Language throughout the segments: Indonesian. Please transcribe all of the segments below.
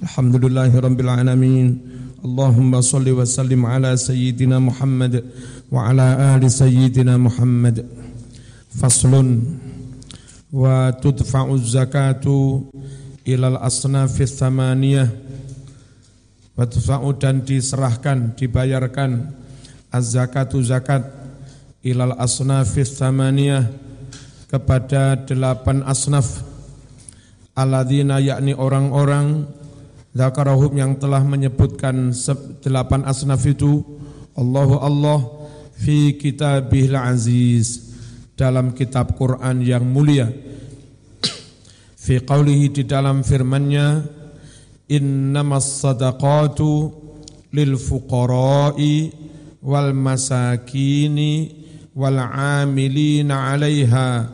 Alhamdulillahi Rabbil Alamin. Allahumma salli wa sallim ala Sayyidina Muhammad Wa ala ali Sayyidina Muhammad. Faslun. Wa tudfa'u zakatu Ilal asnafi thamaniyah. Wa tudfa'u dan diserahkan, dibayarkan Az-zakatu zakat Ilal asnafi thamaniyah Kepada delapan asnaf. Aladina yakni orang-orang Zakarahum yang telah menyebutkan delapan asnaf itu Allahu Allah fi kitabihil aziz dalam kitab Quran yang mulia. Fi qawlihi di dalam firman-Nya innamas sadaqatu lil fuqara'i wal masakini wal amilina 'alaiha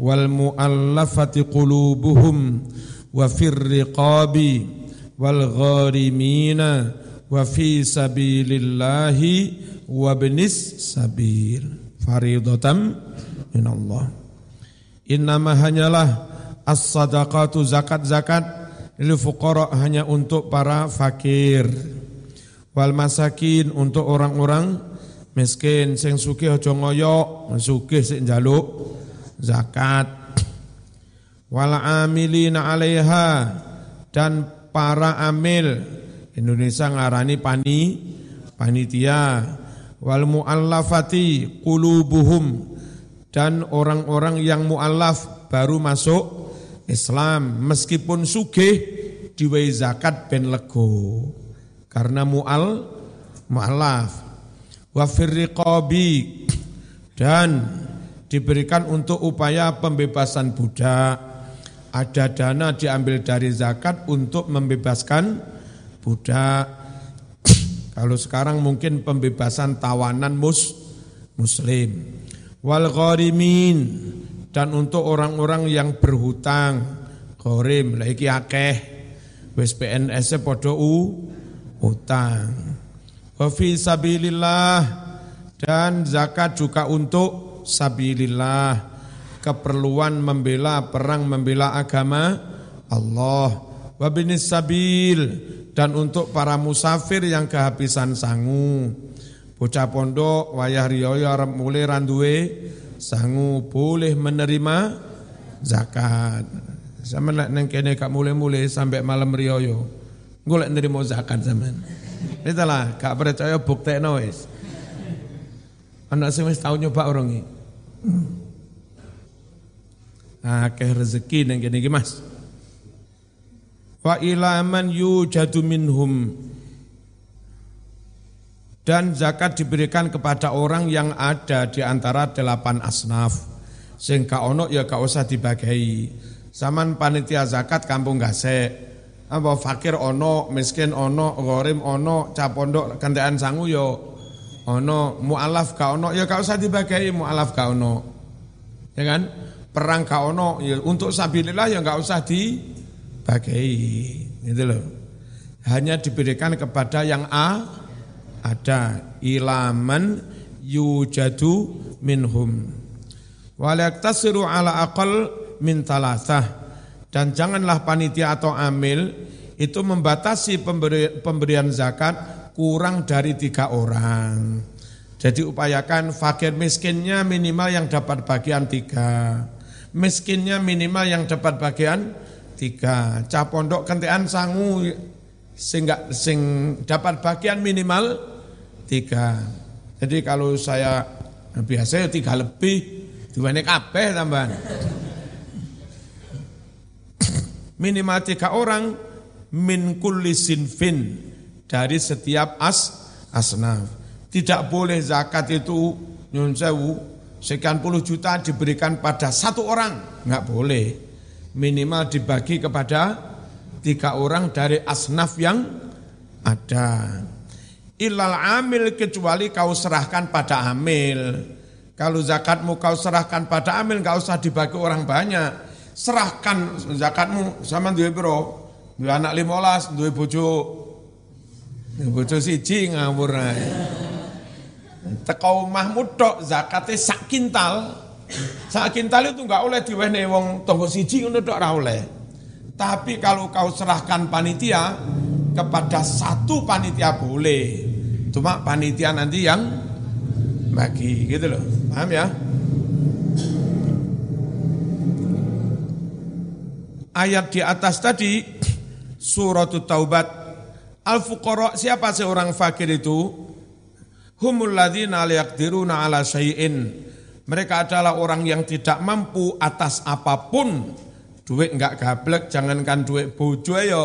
wal muallafati qulubuhum wa fir riqabi wal gharimina wa fi sabilillahi wa benis sabil. Faridatan min Allah innama hanyalah as-sadaqatu zakat-zakat lil fuqara hanya untuk para fakir. Wal masakin untuk orang-orang miskin. Sing sugih aja ngoyok sugih sing njaluk zakat. Wal amilina 'alaiha dan para amil. Indonesia ngarani pani panitia. Wal muallafati qulubuhum. Dan orang-orang yang muallaf baru masuk Islam. Meskipun sugih diwei zakat ben lego. Karena mual muallaf. Wa firriqabi dan diberikan untuk upaya pembebasan budak ada dana diambil dari zakat untuk membebaskan budak. Kalau sekarang mungkin pembebasan tawanan mus muslim. Wal gharimin dan untuk orang-orang yang berhutang. Gharim lagi akeh wis PNS padha utang. Wa fi sabilillah dan zakat juga untuk sabilillah keperluan membela perang membela agama Allah. Wabinis sabil. Dan untuk para musafir yang kehabisan sangu. Bocah pondok wayah riyoyo arep mulai randuwe sangu boleh menerima zakat. Sama nak neng kene kak mulai-mulai sampai malam riyoyo golek nerima zakat zaman. Ini lah kak percaya bukti nois anak wis tau nyoba orang ini akeh rezeki nang kene iki Mas. Wa ila yujadu minhum dan zakat diberikan kepada orang yang ada di antara delapan asnaf. Sing ka ono ya gak usah dibagai. Saman panitia zakat kampung Gasek. Apa fakir ono, miskin ono, gharim ono, capondok kentean sangu yo ono, mualaf ka ono ya gak usah dibagai mualaf ka ono. Ya kan? Perang kau ono ya untuk sabilillah ya nggak usah dibagi gitu loh. Hanya diberikan kepada yang a ada ilaman yujadu minhum. Walaktasiru ala aqal min talasah dan janganlah panitia atau amil itu membatasi pemberian zakat kurang dari tiga orang. Jadi upayakan fakir miskinnya minimal yang dapat bagian tiga miskinnya minimal yang dapat bagian tiga. Cah pondok kentean sangu sehingga sing dapat bagian minimal tiga. Jadi kalau saya biasa ya tiga lebih, diwane kabeh tambahan. minimal tiga orang min kulli sinfin dari setiap as asnaf. Tidak boleh zakat itu nyun sewu sekian puluh juta diberikan pada satu orang, nggak boleh. Minimal dibagi kepada tiga orang dari asnaf yang ada. Ilal amil kecuali kau serahkan pada amil. Kalau zakatmu kau serahkan pada amil, nggak usah dibagi orang banyak. Serahkan zakatmu sama dua bro, dua anak limolas, dua bojo, bojo siji ngawur. Teko Mahmud tok zakate sak kintal. Sak kintal itu enggak oleh diwehne wong tonggo siji ngono tok ora oleh. Tapi kalau kau serahkan panitia kepada satu panitia boleh. Cuma panitia nanti yang bagi gitu loh. Paham ya? Ayat di atas tadi surat Taubat Al-fuqara siapa seorang fakir itu? Humul ladzina yaqdiruna ala syai'in. Mereka adalah orang yang tidak mampu atas apa pun. Duit enggak gablek, jangankan duit bojo ya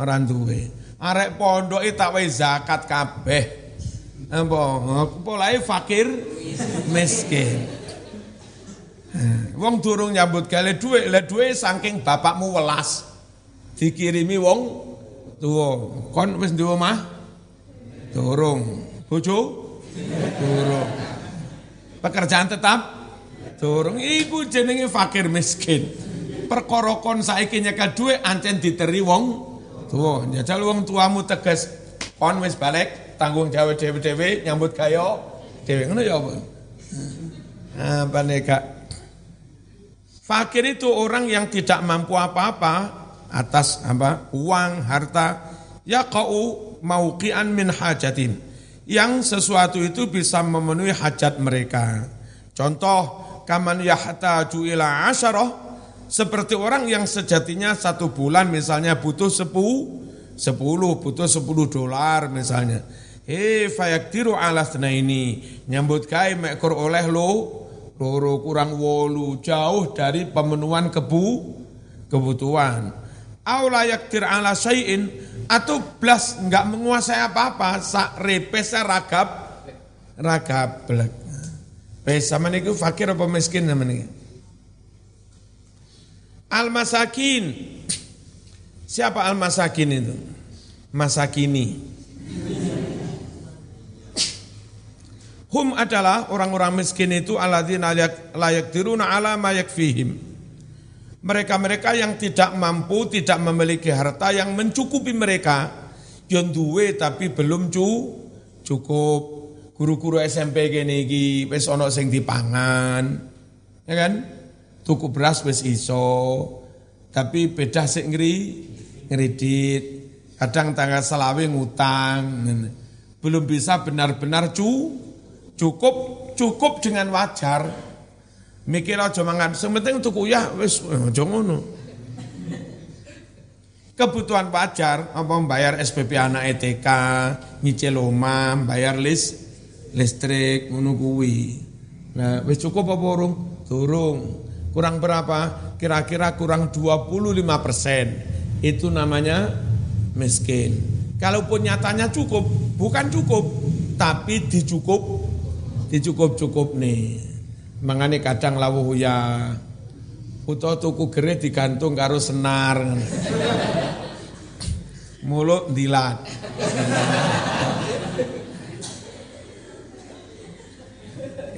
orang duwe. Arek pondok tak wae zakat kabeh. Apa? Polahe fakir miskin. Wong durung nyambut gawe duit, le duit saking bapakmu welas. Dikirimi wong tuwa. Kon wis duwe omah? Durung. Bojo? Durung. Pekerjaan tetap? Durung. Iku jenenge fakir miskin. Perkara kon saiki nyekel dhuwit ancen diteri wong tuwa. Njajal wong tuamu tegas kon wis balik tanggung jawab dhewe-dhewe nyambut gayo dhewe ngono ya apa? Apa kak? Fakir itu orang yang tidak mampu apa-apa atas apa uang harta ya kau mauqian min hajatin yang sesuatu itu bisa memenuhi hajat mereka. Contoh kaman yahtaju ila asyarah seperti orang yang sejatinya satu bulan misalnya butuh sepuluh, sepuluh butuh sepuluh dolar misalnya. Eh fayaktiru ala ini nyambut kai mekor oleh lo loro kurang wolu jauh dari pemenuhan kebu kebutuhan. Aula yaktir ala syai'in atau blas nggak menguasai apa-apa sak repesnya ragap ragap blek. Pes sama niku fakir apa miskin sama niku? Al masakin. Siapa al masakin itu? Masakini. Hum adalah orang-orang miskin itu alladzina layak diruna ala ma yakfihim mereka-mereka yang tidak mampu, tidak memiliki harta yang mencukupi mereka, yang duwe tapi belum cu, cukup. Guru-guru SMP gini iki wis ana sing dipangan. Ya kan? Tuku beras wis iso. Tapi beda sik ngri ngredit. Kadang tanggal selawe ngutang. Belum bisa benar-benar cu, cukup cukup dengan wajar Mikir aja mangan, sing penting tuku ya wis aja ngono. Kebutuhan wajar apa bayar SPP anak ETK, nyicil omah, bayar list listrik ngono kuwi. Nah, wis cukup apa urung? Durung. Kurang berapa? Kira-kira kurang 25 persen. Itu namanya miskin. Kalaupun nyatanya cukup, bukan cukup, tapi dicukup, dicukup-cukup nih. Mangane kadang lawuh ya utawa tuku gere digantung karo senar. Mulut dilat.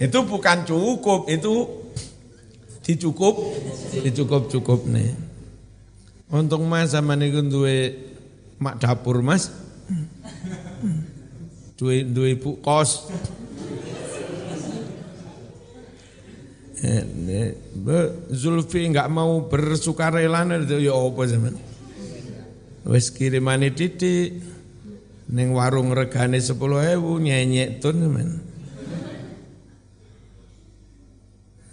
itu bukan cukup, itu dicukup, dicukup-cukup nih. Untung mas sama nih duwe mak dapur mas, duwe duwe ibu kos. Eh, Zulfi nggak mau bersukarela itu ya apa zaman. Wes kirimane titik neng warung regane sepuluh ewu nyenyek tun zaman.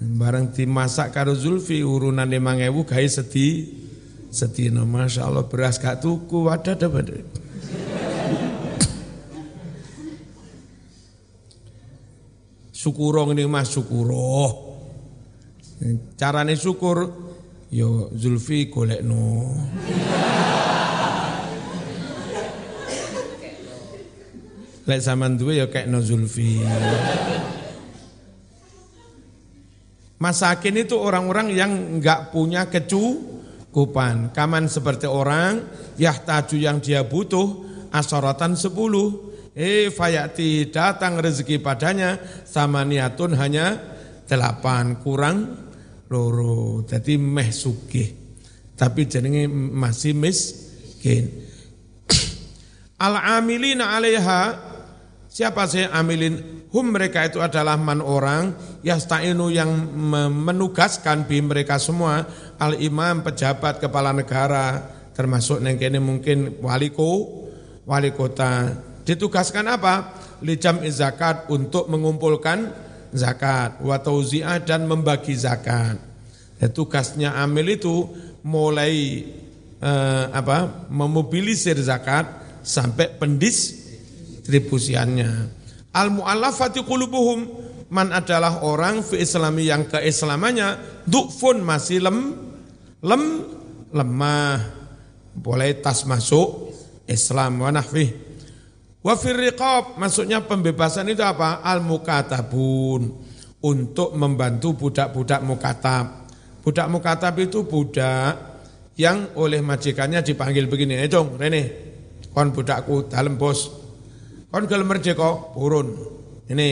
Barang dimasak karo Zulfi urunan lima ewu gawe sedi sedina Masya Allah beras gak tuku wadah dapat. Syukuro ini mas syukuro. Carane syukur yo Zulfi golekno. Lek zaman duwe ya no Zulfi. Masakin itu orang-orang yang enggak punya kecukupan. Kaman seperti orang yahtaju yang dia butuh asoratan sepuluh. Eh fayati datang rezeki padanya sama niatun hanya delapan kurang loro. Jadi meh sugih. Tapi jenenge masih miskin. Al amilina alaiha siapa sih amilin? Hum mereka itu adalah man orang yastainu yang menugaskan bi mereka semua al imam pejabat kepala negara termasuk neng kene mungkin wali ko, wali kota ditugaskan apa? Lijam zakat untuk mengumpulkan zakat, wa tauzi'ah dan membagi zakat. Ya, tugasnya amil itu mulai eh, apa? memobilisir zakat sampai pendistribusiannya. Al mu'allafati qulubuhum man adalah orang fi islami yang keislamannya du'fun masih lem lem lemah boleh tas masuk Islam wa nahfi wa riqab maksudnya pembebasan itu apa al mukatabun untuk membantu budak-budak mukatab budak mukatab itu budak yang oleh majikannya dipanggil begini eh dong Rene kon budakku dalam bos Kon gelem merdeka purun. Ini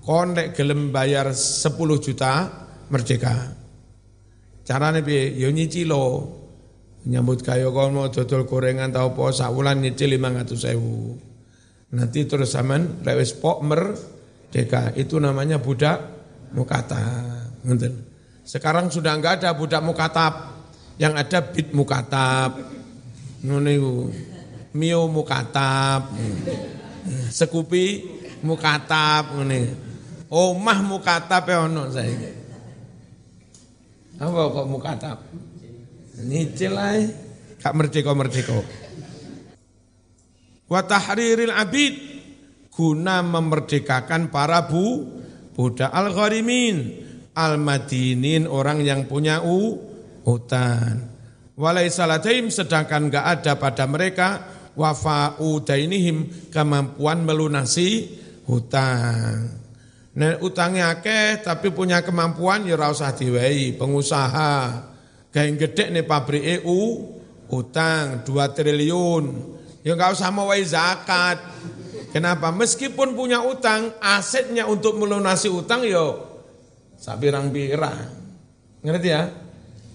kon lek gelem bayar 10 juta merdeka. Carane piye? Ya nyicilo. Nyambut kaya kon mau dodol gorengan tau apa sak wulan nyicil 500.000. Nanti terus sampean lek wis pok merdeka itu namanya budak mukata. Ngoten. Sekarang sudah enggak ada budak mukatab. Yang ada bid mukatab. Ngono Mio mukatab. Sekupi mukatab. Omah mukatab ya ono saiki. Apa kok mukatab? Nyicil ae. Kak merdeka-merdeka. Wa tahriril abid guna memerdekakan para bu budak al-gharimin al-madinin orang yang punya u hutan. Walai salataim sedangkan enggak ada pada mereka wafa'u dainihim kemampuan melunasi hutang. Nah, utangnya akeh tapi punya kemampuan ya ora usah diwehi, pengusaha. Gawe gede nih pabrik EU utang 2 triliun. Ya enggak usah mau zakat. Kenapa? Meskipun punya utang, asetnya untuk melunasi utang yo ya sapirang-pirang. Ngerti ya?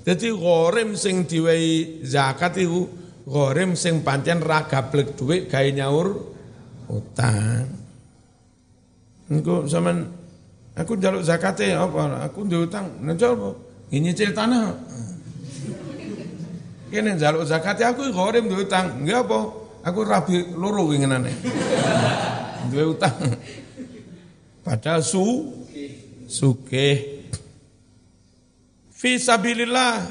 Jadi gorem sing diwehi zakat itu Gharim sing pancen ra gablek dhuwit gawe nyaur utang. Engko sampean aku njaluk zakate apa? Aku ndek utang, njol apa? Nyicil tanah. Kene njaluk zakate aku gharim ndek utang. Nggih apa? Aku rabi loro winginane. Duwe utang. Padahal su sugih. Fi sabilillah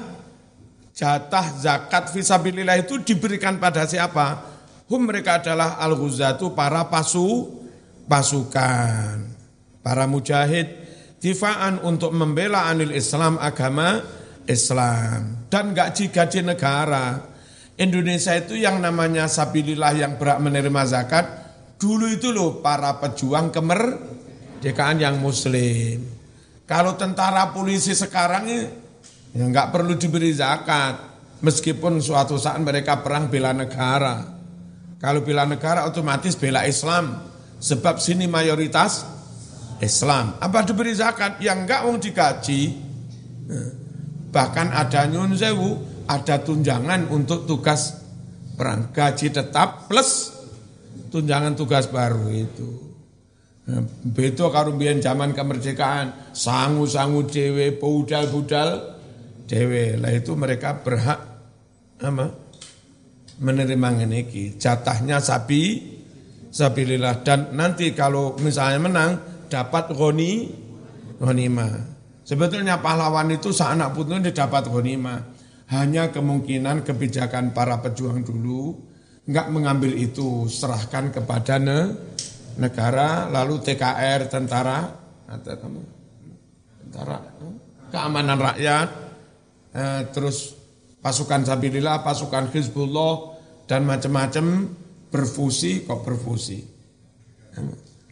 jatah zakat visabilillah itu diberikan pada siapa? Hum mereka adalah al-ghuzatu para pasu pasukan, para mujahid difaan untuk membela anil Islam agama Islam dan gak gaji negara. Indonesia itu yang namanya sabilillah yang berhak menerima zakat dulu itu loh para pejuang kemerdekaan yang muslim. Kalau tentara polisi sekarang ini Ya enggak perlu diberi zakat meskipun suatu saat mereka perang bela negara. Kalau bela negara otomatis bela Islam sebab sini mayoritas Islam. Apa diberi zakat? Yang enggak mau digaji. Bahkan ada nyun sewu, ada tunjangan untuk tugas perang. Gaji tetap plus tunjangan tugas baru itu. Beto karo zaman kemerdekaan, sangu-sangu dewe, budal-budal, dewe lah itu mereka berhak apa menerima ngeneki jatahnya sapi sabilillah. Dan nanti kalau misalnya menang dapat goni ghanima sebetulnya pahlawan itu seanak putu dapat ghanima hanya kemungkinan kebijakan para pejuang dulu enggak mengambil itu serahkan kepada ne, negara lalu TKR tentara atau kamu tentara keamanan rakyat eh, terus pasukan Sabilillah, pasukan Hizbullah dan macam-macam berfusi kok berfusi.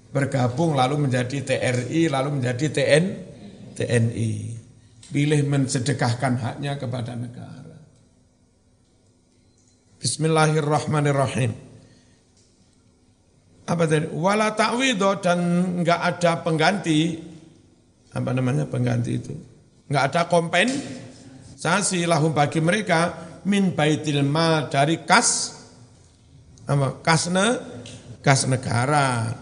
Bergabung lalu menjadi TRI, lalu menjadi TN, TNI. Pilih mensedekahkan haknya kepada negara. Bismillahirrahmanirrahim. Apa tadi? Wala ta'widho dan enggak ada pengganti. Apa namanya pengganti itu? Enggak ada kompen sasi lahum bagi mereka min baitil mal dari kas apa kasne kas negara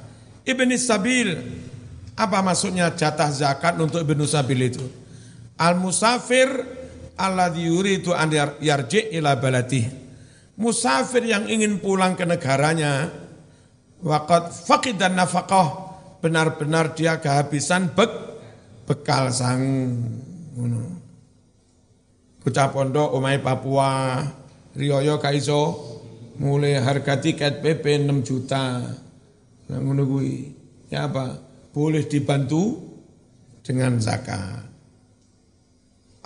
ibni sabil apa maksudnya jatah zakat untuk ibnu sabil itu al musafir alladzi yuridu an yarji ila baladi. Musafir yang ingin pulang ke negaranya waqad faqidan nafaqah benar-benar dia kehabisan bek, bekal sang ngono. Bocah pondok omai Papua, Rioyo kaiso mulai harga tiket PP 6 juta. Nah ngono Ya apa? Boleh dibantu dengan zakat.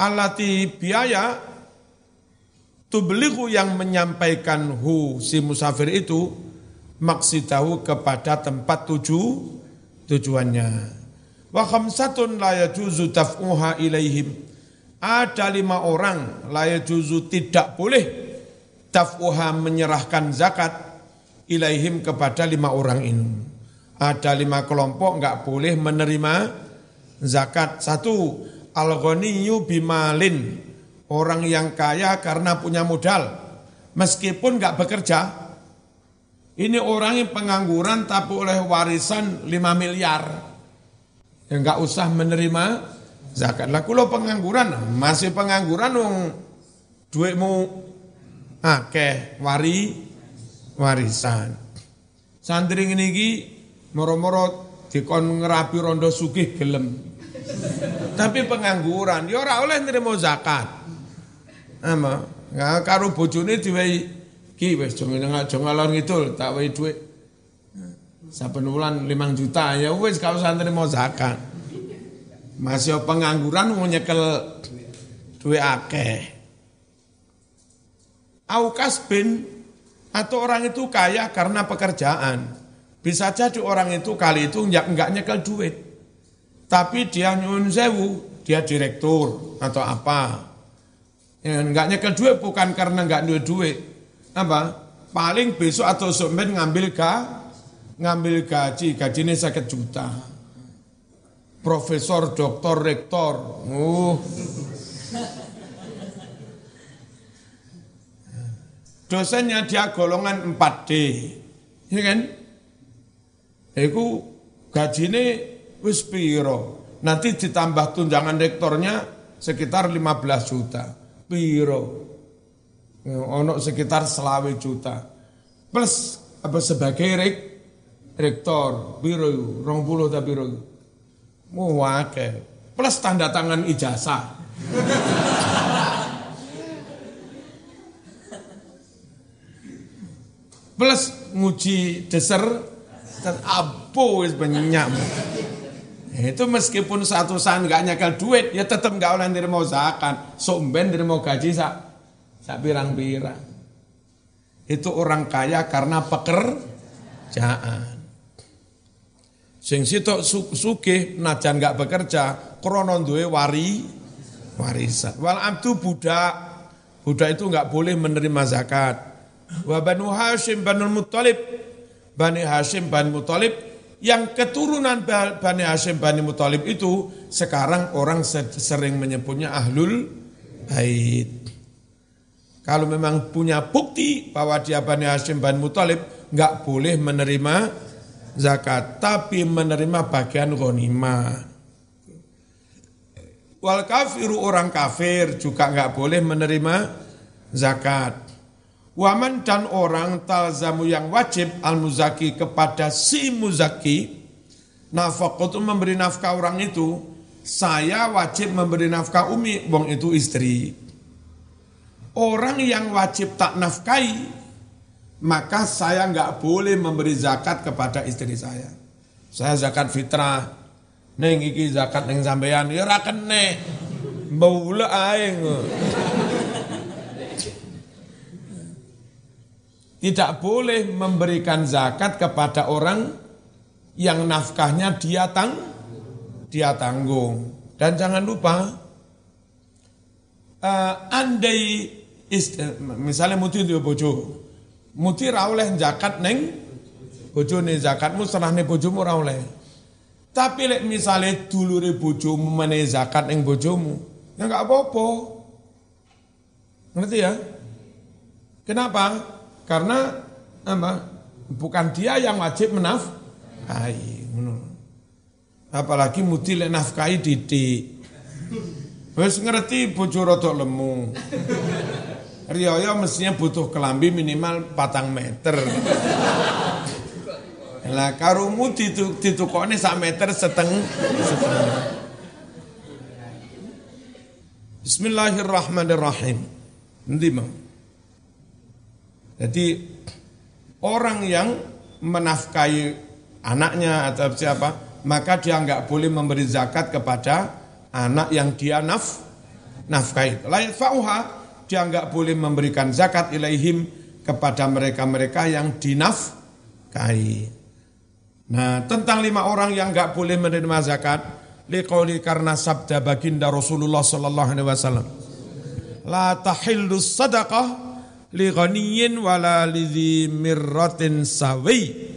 Alati biaya tublihu yang menyampaikan hu si musafir itu maksidahu kepada tempat tuju tujuannya. Wa khamsatun la yajuzu taf'uha ilaihim. Ada lima orang la yajuzu tidak boleh taf'uha menyerahkan zakat ilaihim kepada lima orang ini. Ada lima kelompok nggak boleh menerima zakat. Satu, Al-ghaniyu bimalin. Orang yang kaya karena punya modal. Meskipun nggak bekerja. Ini orang yang pengangguran tapi oleh warisan 5 miliar. Yang nggak usah menerima zakat. Lah kalau pengangguran, masih pengangguran dong duitmu akeh wari warisan. Santri ini moro-moro dikon ngerapi rondo sugih gelem. Tapi pengangguran, ya ora oleh nerima zakat. Ama, nggak karo bojone diwehi ki wis aja ngalor ngidul tak wehi dhuwit. Saben wulan 5 juta ya wis gak usah nerima zakat. Masih pengangguran mau nyekel duit akeh. Aukas bin atau orang itu kaya karena pekerjaan. Bisa jadi orang itu kali itu enggak, enggak nyekel duit. Tapi dia nyun sewu, dia direktur atau apa. Ya, enggak nyekel duit bukan karena enggak duit duit. Apa? Paling besok atau semen ngambil ga, ngambil gaji, gajinya sakit juta. Profesor, doktor, rektor. Uh. Dosennya dia golongan 4D. Ya kan? Iku gajine wis piro. Nanti ditambah tunjangan rektornya sekitar 15 juta. Piro. Ya, ono sekitar selawe juta. Plus apa sebagai rek, rektor, biro rong puluh tak biro. Mau Plus tanda tangan ijazah. Plus nguji deser dan abu wis banyak. Itu meskipun satu saat nggak nyekel duit, ya tetap nggak oleh nerima zakat. Somben nerima gaji sak sak pirang-pirang. Itu orang kaya karena pekerjaan. Sing sitok sugih najan nggak bekerja, krono duwe wari warisan. Wal abdu budak, budak itu nggak boleh menerima zakat. Wa banu Hashim banu Muttalib, Bani Hashim bani Muttalib yang keturunan Bani Hashim Bani Muthalib itu sekarang orang sering menyebutnya ahlul bait. Kalau memang punya bukti bahwa dia Bani Hashim Bani Muthalib nggak boleh menerima zakat, tapi menerima bagian ghanimah. Wal kafiru orang kafir juga nggak boleh menerima zakat. Waman dan orang talzamu yang wajib al-muzaki kepada si muzaki, nafkah itu memberi nafkah orang itu, saya wajib memberi nafkah umi, wong itu istri. Orang yang wajib tak nafkahi, maka saya nggak boleh memberi zakat kepada istri saya. Saya zakat fitrah, neng iki zakat neng sampean, ya raken nih, bau aing. Tidak boleh memberikan zakat kepada orang yang nafkahnya dia tang dia tanggung. Dan jangan lupa uh, andai ist, misalnya muti dia bojo, muti rauleh zakat neng bojo nih zakatmu serah nih bojomu rauleh. Tapi lek misalnya dulure bojomu meneh zakat neng bojomu, ya nggak apa-apa. Ngerti ya? Kenapa? Karena apa? Bukan dia yang wajib menafkahi. Apalagi mutil nafkahi didik. Wis ngerti bojo rada lemu. Riyaya mestinya butuh kelambi minimal patang meter. Lah karumu ditukokne sak meter seteng setengah. Bismillahirrahmanirrahim. Nanti mau. Jadi orang yang menafkahi anaknya atau siapa, maka dia nggak boleh memberi zakat kepada anak yang dia naf nafkahi. Lain fauha dia nggak boleh memberikan zakat ilaihim kepada mereka-mereka yang dinafkahi. Nah, tentang lima orang yang nggak boleh menerima zakat, liqauli karena sabda baginda Rasulullah sallallahu alaihi wasallam. La tahillu sadaqah li wala lidhi mirratin sawi.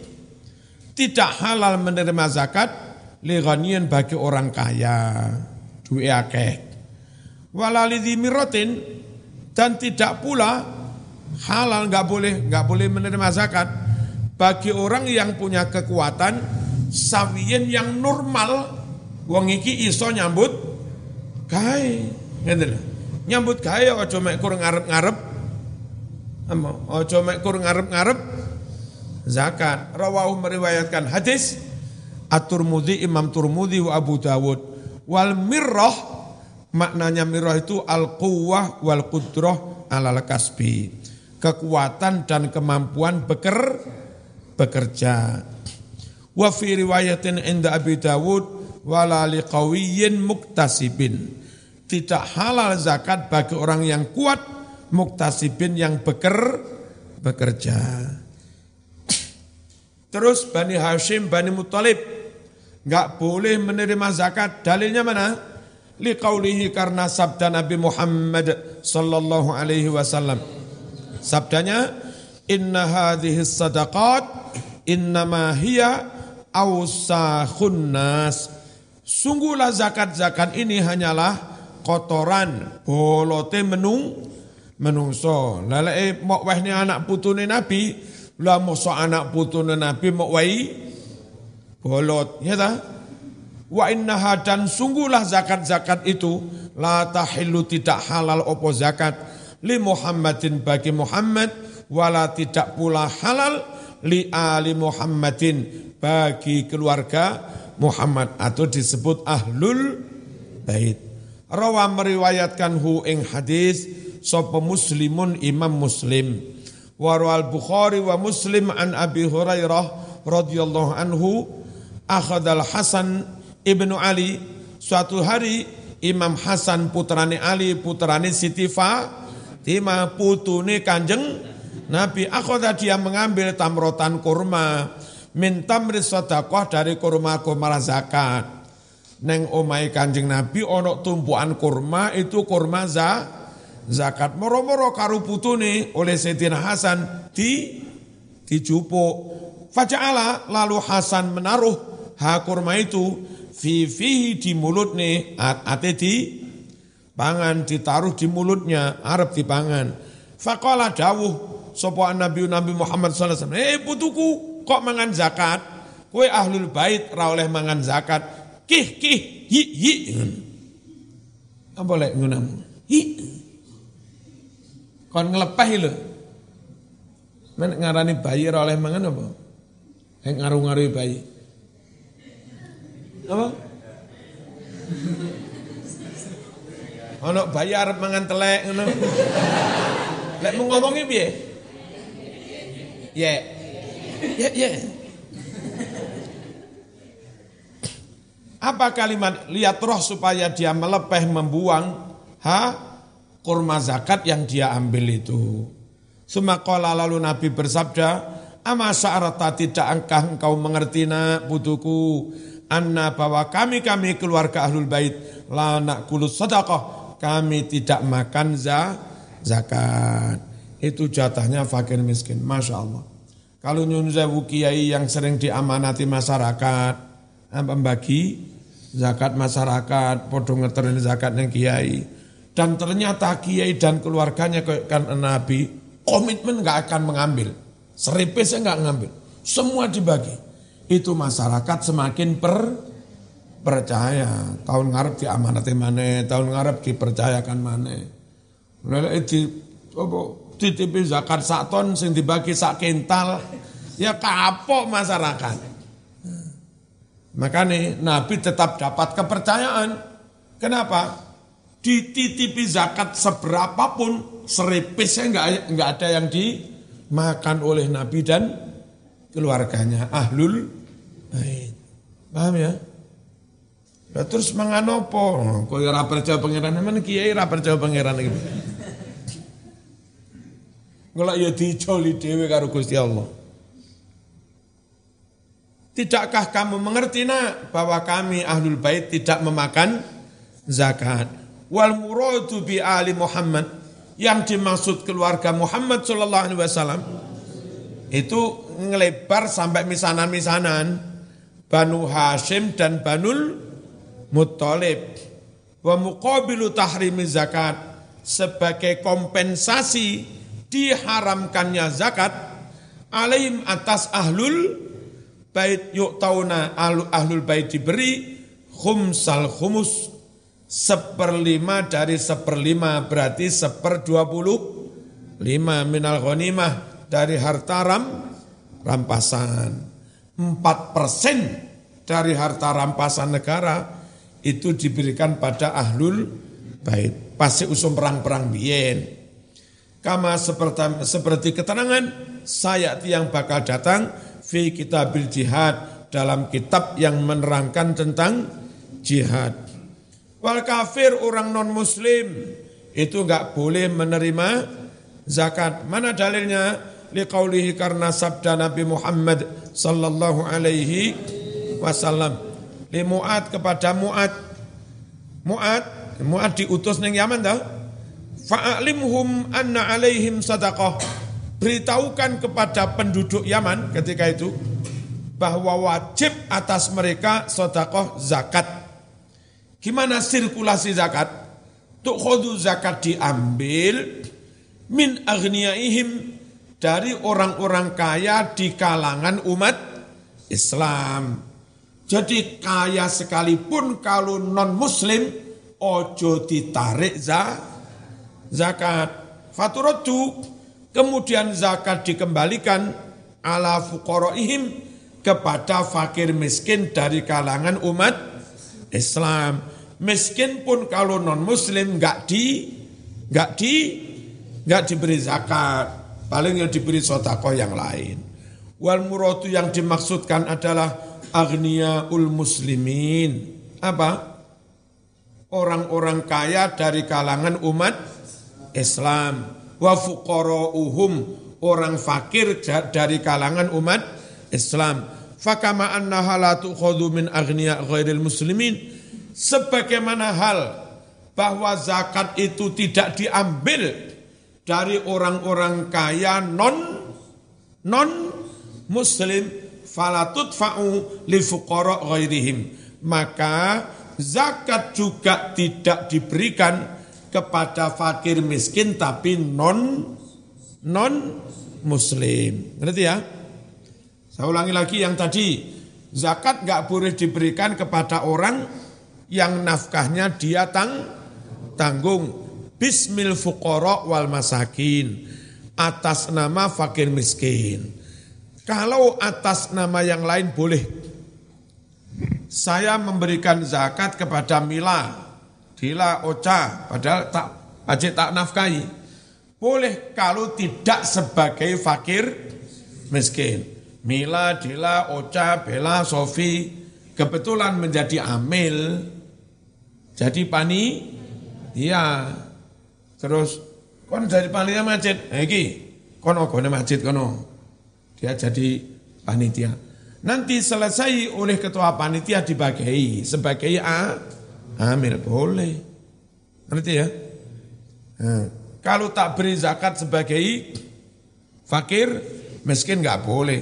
Tidak halal menerima zakat li bagi orang kaya, duwe akeh. Wala lidhi mirratin dan tidak pula halal nggak boleh nggak boleh menerima zakat bagi orang yang punya kekuatan sawiyen yang normal. Wong iki iso nyambut gawe. Ngene nyambut gawe aja mek kurang ngarep-ngarep aja mek kurang ngarep-ngarep zakat rawahu meriwayatkan hadis At-Turmudi Imam Turmudi wa Abu Dawud wal mirrah Maknanya mirah itu al-quwwah wal qudrah alal kasbi. Kekuatan dan kemampuan beker, bekerja. Wa fi riwayatin inda Abi Dawud wala liqawiyyin muktasibin. Tidak halal zakat bagi orang yang kuat muktasibin yang beker, bekerja. Terus Bani Hashim, Bani Muttalib nggak boleh menerima zakat. Dalilnya mana? liqaulihi karena sabda Nabi Muhammad sallallahu alaihi wasallam. Sabdanya inna hadhihi sadaqat innama hiya awsakhun nas. Sungguhlah zakat-zakat ini hanyalah kotoran bolote menung menungso. Lalae mok wehne anak putune Nabi, lah mosok anak putune Nabi mok wai bolot, ya ta? Wa innaha dan sungguhlah zakat-zakat itu la tahillu tidak halal opo zakat li Muhammadin bagi Muhammad wala tidak pula halal li ali Muhammadin bagi keluarga Muhammad atau disebut ahlul bait. Rawa meriwayatkan hu ing hadis sapa muslimun imam muslim. Warwal Bukhari wa Muslim an Abi Hurairah radhiyallahu anhu akhadal Hasan Ibnu Ali. Suatu hari Imam Hasan putrane Ali putrane Siti Fatimah putune Kanjeng Nabi. Akhoda dia mengambil tamrotan kurma min tamri sedekah dari kurma-kurma zakat. Neng omai Kanjeng Nabi ono tumpuan kurma itu kurma za, zakat moro-moro karu putune oleh Sayyidina Hasan di dijupuk Faja'ala lalu Hasan menaruh ha kurma itu fi fihi di nih ate di pangan ditaruh di mulutnya Arab di pangan. Faqala dawuh sapa nabi nabi Muhammad sallallahu alaihi wasallam eh putuku kok mangan zakat? Kowe ahlul bait ra oleh mangan zakat. Kih kih hi hi apa lek ngunamu hi kon nglepeh lho men ngarani bayi oleh mangan apa Heng ngaruh-ngaruhi bayi apa? Ono bayar mangan telek ngono. Lek mau ngomongi piye? Ya. Ya, ya. Apa kalimat lihat roh supaya dia melepeh membuang ha kurma zakat yang dia ambil itu. Semakola lalu Nabi bersabda, Ama syarata tidak angkah engkau mengerti nak putuku? Anna bahwa kami kami keluarga ahlul bait la kulus sedekah kami tidak makan za, zakat. Itu jatahnya fakir miskin masya Allah. Kalau nyun kiai yang sering diamanati masyarakat membagi zakat masyarakat podo ngeterin zakat yang kiai dan ternyata kiai dan keluarganya kan nabi komitmen nggak akan mengambil seripis nggak ngambil semua dibagi itu masyarakat semakin per percaya. Tahun ngarep amanat mana, tahun ngarep dipercayakan mana. Lalu di apa titipi zakat sak ton sing dibagi sak kental ya kapok masyarakat. Makanya Nabi tetap dapat kepercayaan. Kenapa? Dititipi zakat seberapapun seripisnya enggak enggak ada yang dimakan oleh Nabi dan keluarganya ahlul bait. Paham ya? Terus manganopo, kok ya ora percaya pangeran, men kiai ora percaya pangeran iki. Ngelak ya dijoli dhewe karo Gusti Allah. Tidakkah kamu mengerti nak bahwa kami ahlul bait tidak memakan zakat? Wal muradu bi ali Muhammad. Yang dimaksud keluarga Muhammad sallallahu alaihi wasallam itu ngelebar sampai misanan-misanan. Banu Hashim dan Banul Muttalib. Wa muqabilu tahrimi zakat. Sebagai kompensasi diharamkannya zakat alaihim atas ahlul bait yuk tauna ahlul bait diberi khumsal khumus seperlima dari seperlima berarti seper dua puluh lima minal ghanimah dari harta ram, rampasan empat persen dari harta rampasan negara itu diberikan pada ahlul bait. Pasti usum perang-perang bien. Kama seperti, seperti keterangan saya yang bakal datang fi kitabil jihad dalam kitab yang menerangkan tentang jihad. Wal kafir orang non muslim itu enggak boleh menerima zakat. Mana dalilnya? Liqaulihi karena sabda Nabi Muhammad sallallahu alaihi wasallam li Mu'ad kepada Mu'ad. Mu'ad, Mu'ad diutus neng Yaman dah. Fa'alimhum anna alaihim sadaqah. Beritahukan kepada penduduk Yaman ketika itu bahwa wajib atas mereka sodakoh zakat. Gimana sirkulasi zakat? Tuk khodu zakat diambil min agniyaihim dari orang-orang kaya di kalangan umat Islam. Jadi kaya sekalipun kalau non muslim ojo ditarik za, zakat. Faturotu kemudian zakat dikembalikan ala fuqaraihim kepada fakir miskin dari kalangan umat Islam. Miskin pun kalau non muslim nggak di nggak di nggak diberi zakat, paling yang diberi sotakoh yang lain. Wal muratu yang dimaksudkan adalah ul muslimin. Apa? Orang-orang kaya dari kalangan umat Islam. Wa uhum orang fakir dari kalangan umat Islam. Fakama annaha la tukhadhu min aghniya ghairil muslimin. Sebagaimana hal bahwa zakat itu tidak diambil dari orang-orang kaya non non muslim falatut fa'u li ghairihim. Maka zakat juga tidak diberikan kepada fakir miskin tapi non non muslim. Ngerti ya? Saya ulangi lagi yang tadi, zakat nggak boleh diberikan kepada orang yang nafkahnya dia tang, tanggung. Bismil fuqara wal masakin atas nama fakir miskin. Kalau atas nama yang lain boleh. Saya memberikan zakat kepada Mila, Dila, Ocha, padahal tak aja tak nafkahi. Boleh kalau tidak sebagai fakir miskin. Mila, Dila, Ocha, Bella, Sofi kebetulan menjadi amil. Jadi pani, iya. Terus kon jadi panitia masjid, iki kono kono masjid kono dia jadi panitia. Nanti selesai oleh ketua panitia dibagai sebagai A, amil boleh. Ngerti ya? Nah, kalau tak beri zakat sebagai fakir, miskin nggak boleh.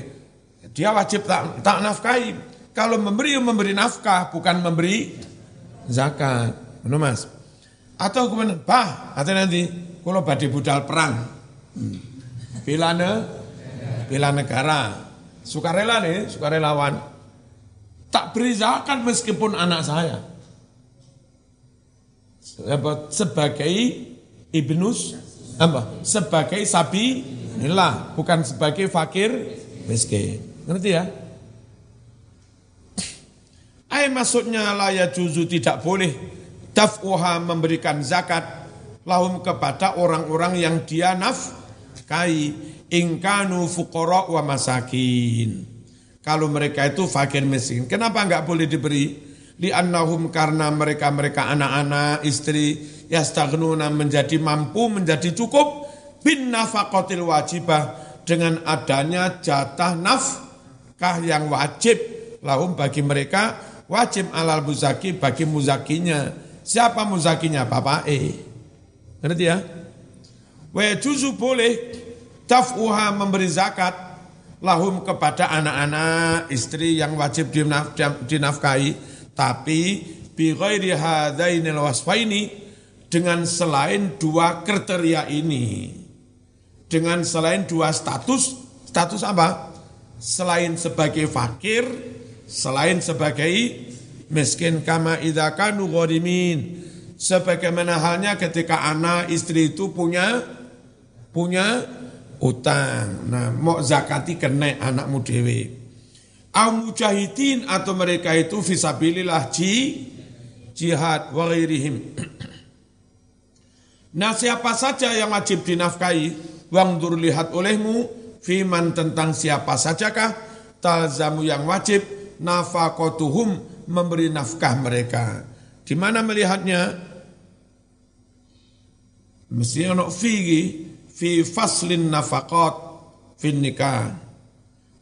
Dia wajib tak, tak nafkahi. Kalau memberi, memberi nafkah, bukan memberi zakat. Benar mas? Atau kemudian, bah, atau nanti, kalau badai budal perang. Hmm. Bilane bela negara, sukarela nih, sukarelawan. Tak beri zakat meskipun anak saya. Sebagai ibnus apa? Sebagai sabi inilah bukan sebagai fakir miskin. Ngerti ya? Maksudnya layak juzu tidak boleh daf'uha memberikan zakat lahum kepada orang-orang yang dia nafkai ingkanu fuqara wa masakin. Kalau mereka itu fakir miskin. Kenapa enggak boleh diberi? Li'annahum karena mereka-mereka anak-anak, istri, yastaghnuna menjadi mampu, menjadi cukup bin nafaqatil wajibah dengan adanya jatah nafkah yang wajib lahum bagi mereka wajib alal muzaki bagi muzakinya. Siapa muzakinya? Bapak E. Ngerti ya? Wa juzu boleh taf'uha memberi zakat lahum kepada anak-anak istri yang wajib dinafkahi tapi bi ghairi hadainil wasfaini dengan selain dua kriteria ini dengan selain dua status status apa selain sebagai fakir selain sebagai miskin kama idza kanu sebagaimana halnya ketika anak istri itu punya punya utang. Nah mau zakati kena anakmu dewe. Au mujahidin atau mereka itu fisabilillah ji jihad wa Nah siapa saja yang wajib dinafkahi Wangdur lihat olehmu Fiman tentang siapa sajakah Talzamu yang wajib nafakotuhum memberi nafkah mereka. Di mana melihatnya? Mesti ono fi fi faslin nafakot fi nikah.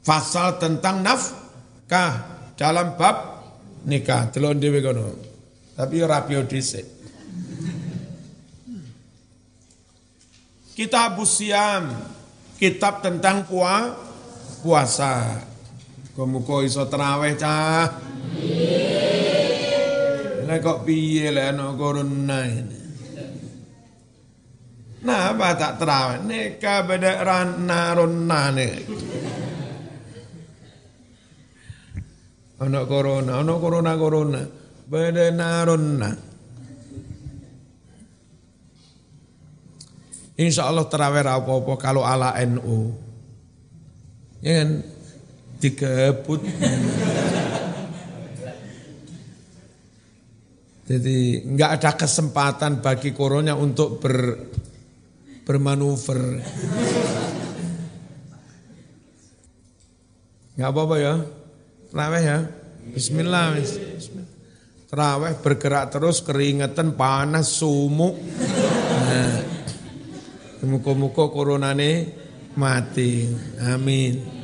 Fasal tentang nafkah dalam bab nikah. Telon dhewe kono. Tapi rapio dhisik. Kitab Siam, kitab tentang puasa. Muga-muga iso terawih cah. Lah kok piye lek ana corona ini. Nah, apa tak terawih? Neka beda rana rona nih. Ana corona, ana corona corona. Beda narona. Insya Allah terawih apa-apa kalau ala NU. Ya kan? Dikebut. Jadi nggak ada kesempatan bagi koronya untuk ber, bermanuver. Nggak apa-apa ya, terawih ya. Bismillah. Bismillah. Terawih bergerak terus keringetan panas sumuk. Nah, muka-muka koronane mati. Amin.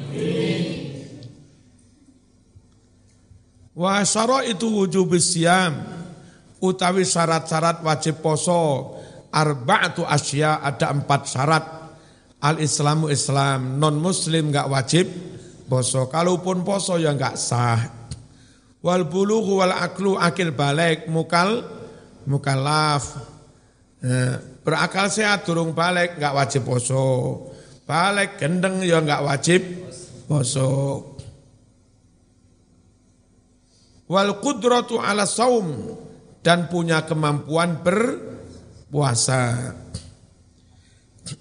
Wa itu wujub siam. Utawi syarat-syarat wajib poso. Arba'atu asya ada empat syarat. Al islamu islam non muslim enggak wajib poso. Kalaupun poso ya enggak sah. Wal bulughu wal aklu akil balik mukal mukallaf nah, berakal sehat durung balik enggak wajib poso. Balik gendeng ya enggak wajib poso wal qudratu ala saum dan punya kemampuan berpuasa.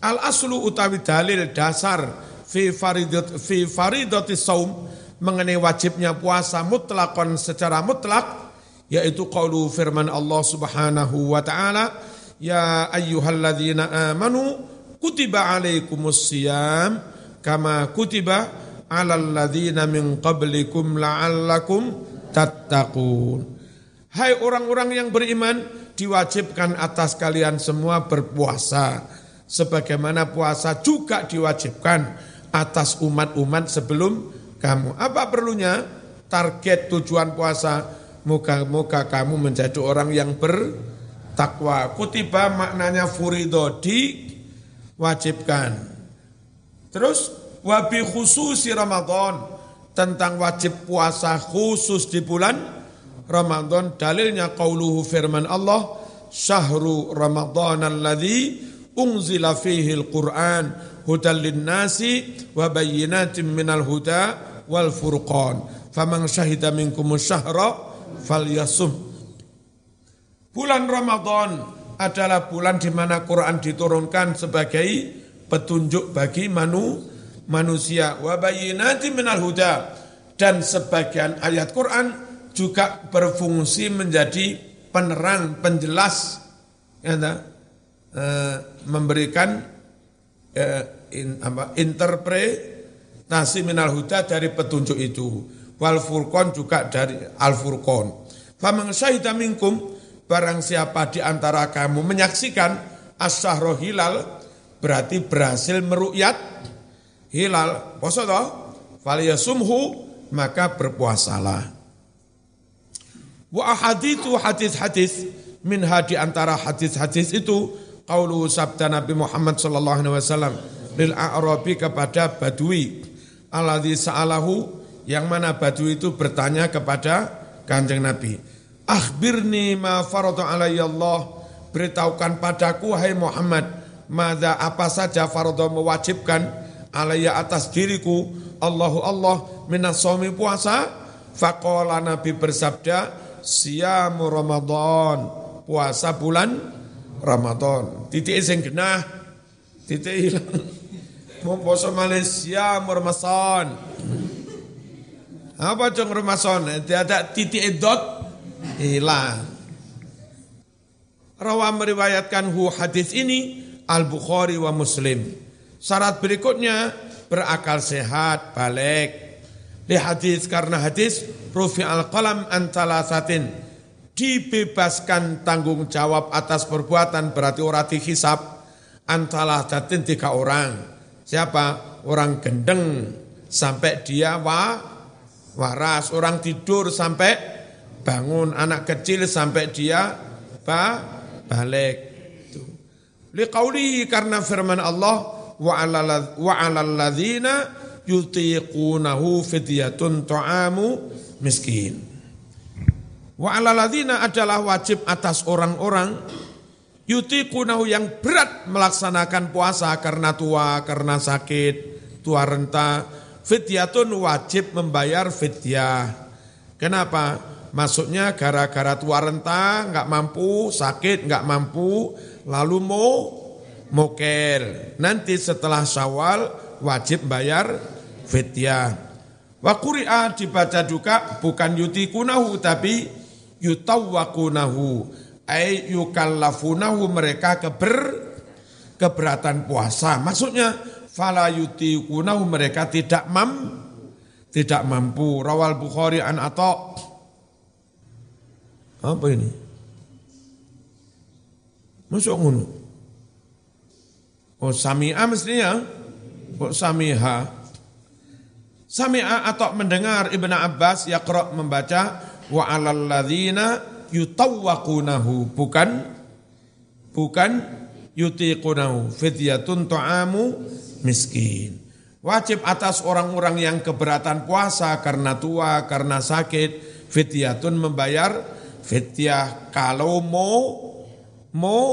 Al aslu utawi dalil dasar fi faridat fi faridati saum mengenai wajibnya puasa mutlakon secara mutlak yaitu qaulu firman Allah Subhanahu wa taala ya ayyuhalladzina amanu kutiba alaikumus siyam kama kutiba alal ladzina min qablikum la'allakum tattaqun. Hai orang-orang yang beriman, diwajibkan atas kalian semua berpuasa. Sebagaimana puasa juga diwajibkan atas umat-umat sebelum kamu. Apa perlunya? Target tujuan puasa, moga-moga kamu menjadi orang yang bertakwa. Kutiba maknanya furido, diwajibkan. Terus, wabi khususi Ramadan, tentang wajib puasa khusus di bulan Ramadan dalilnya qauluhu firman Allah syahru Ramadan alladzi unzila fihi al-Qur'an hudal linnasi wa bayyinatin minal huda wal furqan. Faman syahida minkum syahra falyasum. Bulan Ramadan adalah bulan di mana Quran diturunkan sebagai petunjuk bagi manu, manusia. Wa bayyinati minal huda. Dan sebagian ayat Quran juga berfungsi menjadi penerang, penjelas, ya, uh, memberikan uh, in, apa, interpretasi minal huda dari petunjuk itu. Wal furqan juga dari al furqan. Faman syahida minkum barang siapa di antara kamu menyaksikan asyahro hilal berarti berhasil merukyat hilal. Poso toh? Faliyasumhu maka berpuasalah. Wa ahadithu hadis-hadis min di antara hadis-hadis itu qaulu sabda Nabi Muhammad sallallahu alaihi wasallam lil a'rabi kepada badui. Alladzi sa'alahu yang mana badui itu bertanya kepada Kanjeng Nabi Akhbirni ma faradu alayya Allah. Beritahukan padaku, hai Muhammad, mada apa saja faradu mewajibkan alayya atas diriku. Allahu Allah minas somi puasa. Faqala Nabi bersabda, siyamu Ramadan. Puasa bulan Ramadan. Titik sing genah, titik hilang. Mau puasa Malaysia Ramadan. Apa jong Ramadan? Tidak titik dot hilang. Rawa meriwayatkan hu hadis ini Al-Bukhari wa Muslim. Syarat berikutnya berakal sehat, balik. Di hadis karena hadis rufi al-qalam satin dibebaskan tanggung jawab atas perbuatan berarti orang dihisap antala satin tiga orang. Siapa? Orang gendeng sampai dia wa, waras, orang tidur sampai bangun anak kecil sampai dia ba, balik. Liqauli karena firman Allah wa 'alal yutiqunahu fidyatun ta'amu miskin. Wa adalah wajib atas orang-orang yutiqunahu yang berat melaksanakan puasa karena tua, karena sakit, tua renta. Fidyatun wajib membayar fidyah. Kenapa? Maksudnya gara-gara tua renta, nggak mampu, sakit, nggak mampu, lalu mau mokel. Nanti setelah syawal wajib bayar fidyah. Wa kuri'a dibaca juga bukan yutikunahu tapi yutawwakunahu. Ay yukallafunahu mereka keber keberatan puasa. Maksudnya fala yutikunahu mereka tidak mam tidak mampu. Rawal Bukhari an atau apa ini? Masuk ngono. Oh sami'a mestinya. Kok samiha? Sami'a atau mendengar Ibn Abbas yaqra membaca wa 'alal ladzina yutawwaqunahu bukan bukan yutiqunahu fidyatun ta'amu miskin. Wajib atas orang-orang yang keberatan puasa karena tua, karena sakit, fidyatun membayar Fitiah kalau mau mau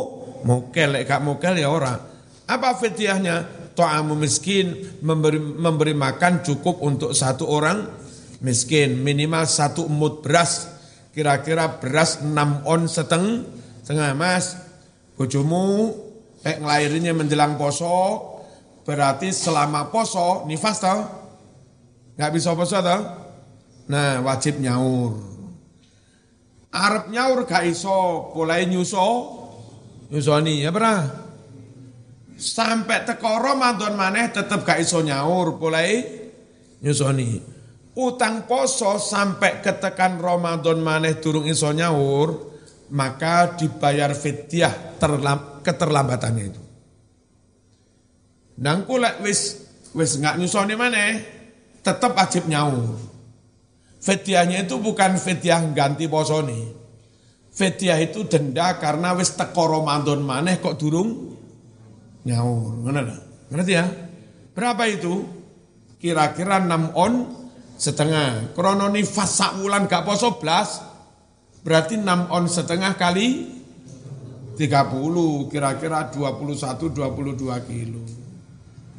mokel, gak mokel ya orang. Apa fitiahnya? To'amu miskin memberi, memberi makan cukup untuk satu orang miskin minimal satu emut beras. Kira-kira beras enam on seteng setengah mas. Bojomu eh ngelahirinnya menjelang poso berarti selama poso nifas tau? Nggak bisa poso tau? Nah wajib nyaur. Arab nyaur gak iso, mulai nyuso, nyusoni, ya pernah. Sampai teko Ramadan maneh tetep gak iso nyaur, mulai nyusoni. Utang poso sampai ketekan Ramadan maneh durung iso nyaur, maka dibayar terlam, keterlambatannya itu. Nangku lek wis wis nggak nyusoni maneh, tetep wajib nyaur. Fetiahnya itu bukan fetiah ganti posoni. Fetiah itu denda karena wis teko Ramadan maneh kok durung nyaur. Ngerti ya? Berapa itu? Kira-kira 6 on setengah. Krono nifas sak wulan gak poso blas. Berarti 6 on setengah kali 30 kira-kira 21 22 kilo.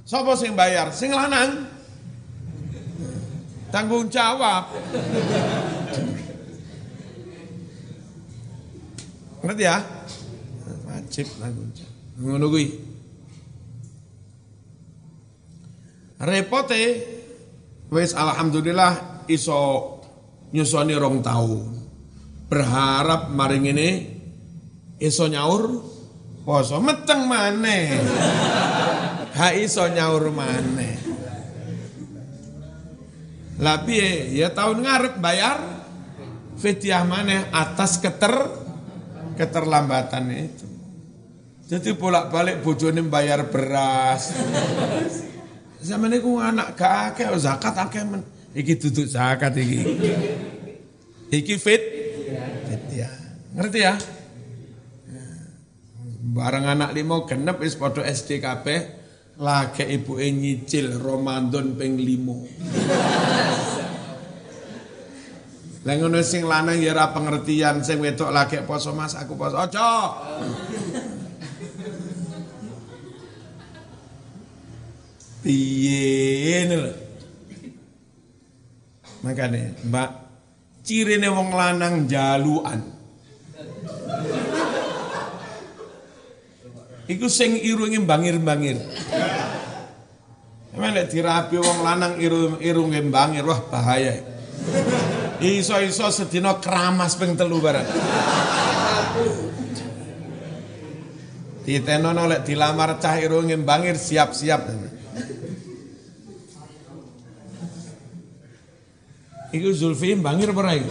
Sopo sing bayar? Sing lanang. Tanggung jawab. Ngerti ya? Wajib tanggung jawab. Ngono kuwi. Repote wis alhamdulillah iso nyusoni rong tahun. Berharap maring ini iso nyaur poso meteng maneh. Ha iso nyaur maneh. Lah piye? Ya tahun ngarep bayar fitiah maneh atas keter keterlambatan itu. Jadi bolak-balik bojone bayar beras. Zaman niku anak gak akeh zakat akeh men. Iki duduk zakat iki. Iki fit fit ya. Ngerti ya? Barang anak limo genep wis padha SD kabeh lagi ibu nyicil Ramadan ping limo. Lah ngono sing lanang ya ora pengertian, sing wedok lagi poso Mas, aku poso. Aja. Piye lho. Makane, Mbak, cirine wong lanang jaluan. Iku sing irunge bangir-bangir. Emang nek dirapi wong lanang irung irunge bangir, wah bahaya. Iso-iso sedina keramas ping telu barang. Ditenono dilamar cah irunge bangir siap-siap. Iku Zulfi bangir pernah iku.